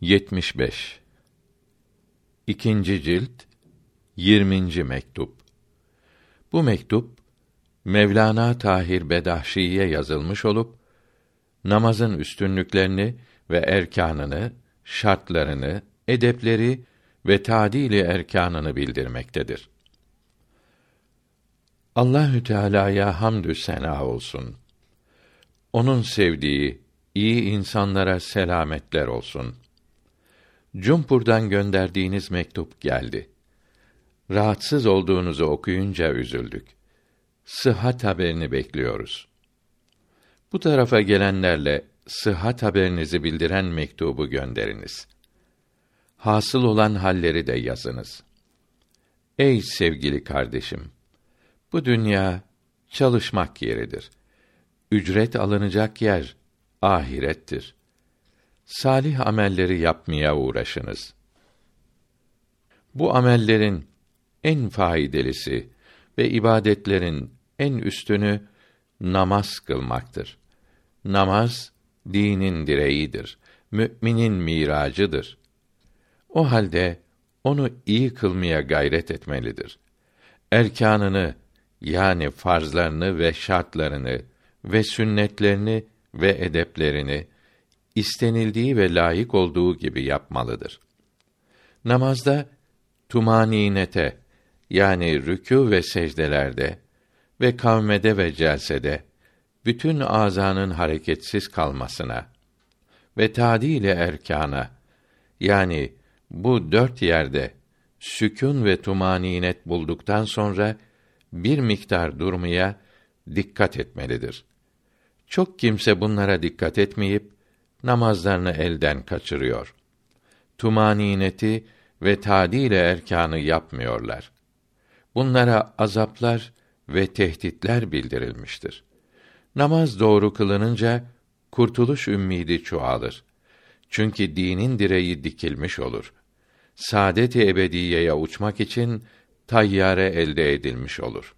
75 İkinci cilt 20. mektup. Bu mektup Mevlana Tahir Bedahşi'ye yazılmış olup namazın üstünlüklerini ve erkanını, şartlarını, edepleri ve tadili erkanını bildirmektedir. Allahü Teala'ya hamdü sena olsun. Onun sevdiği iyi insanlara selametler olsun. Cumpur'dan gönderdiğiniz mektup geldi. Rahatsız olduğunuzu okuyunca üzüldük. Sıhhat haberini bekliyoruz. Bu tarafa gelenlerle sıhhat haberinizi bildiren mektubu gönderiniz. Hasıl olan halleri de yazınız. Ey sevgili kardeşim, bu dünya çalışmak yeridir. Ücret alınacak yer ahirettir. Salih amelleri yapmaya uğraşınız. Bu amellerin en faydalısı ve ibadetlerin en üstünü namaz kılmaktır. Namaz dinin direğidir. Müminin miracıdır. O halde onu iyi kılmaya gayret etmelidir. Erkanını yani farzlarını ve şartlarını ve sünnetlerini ve edeplerini istenildiği ve layık olduğu gibi yapmalıdır. Namazda tumaninete yani rükû ve secdelerde ve kavmede ve celsede bütün azanın hareketsiz kalmasına ve tadile erkana yani bu dört yerde sükûn ve tumaninet bulduktan sonra bir miktar durmaya dikkat etmelidir. Çok kimse bunlara dikkat etmeyip namazlarını elden kaçırıyor. Tumanineti ve tadile erkanı yapmıyorlar. Bunlara azaplar ve tehditler bildirilmiştir. Namaz doğru kılınınca kurtuluş ümmidi çoğalır. Çünkü dinin direği dikilmiş olur. Saadet-i ebediyeye uçmak için tayyare elde edilmiş olur.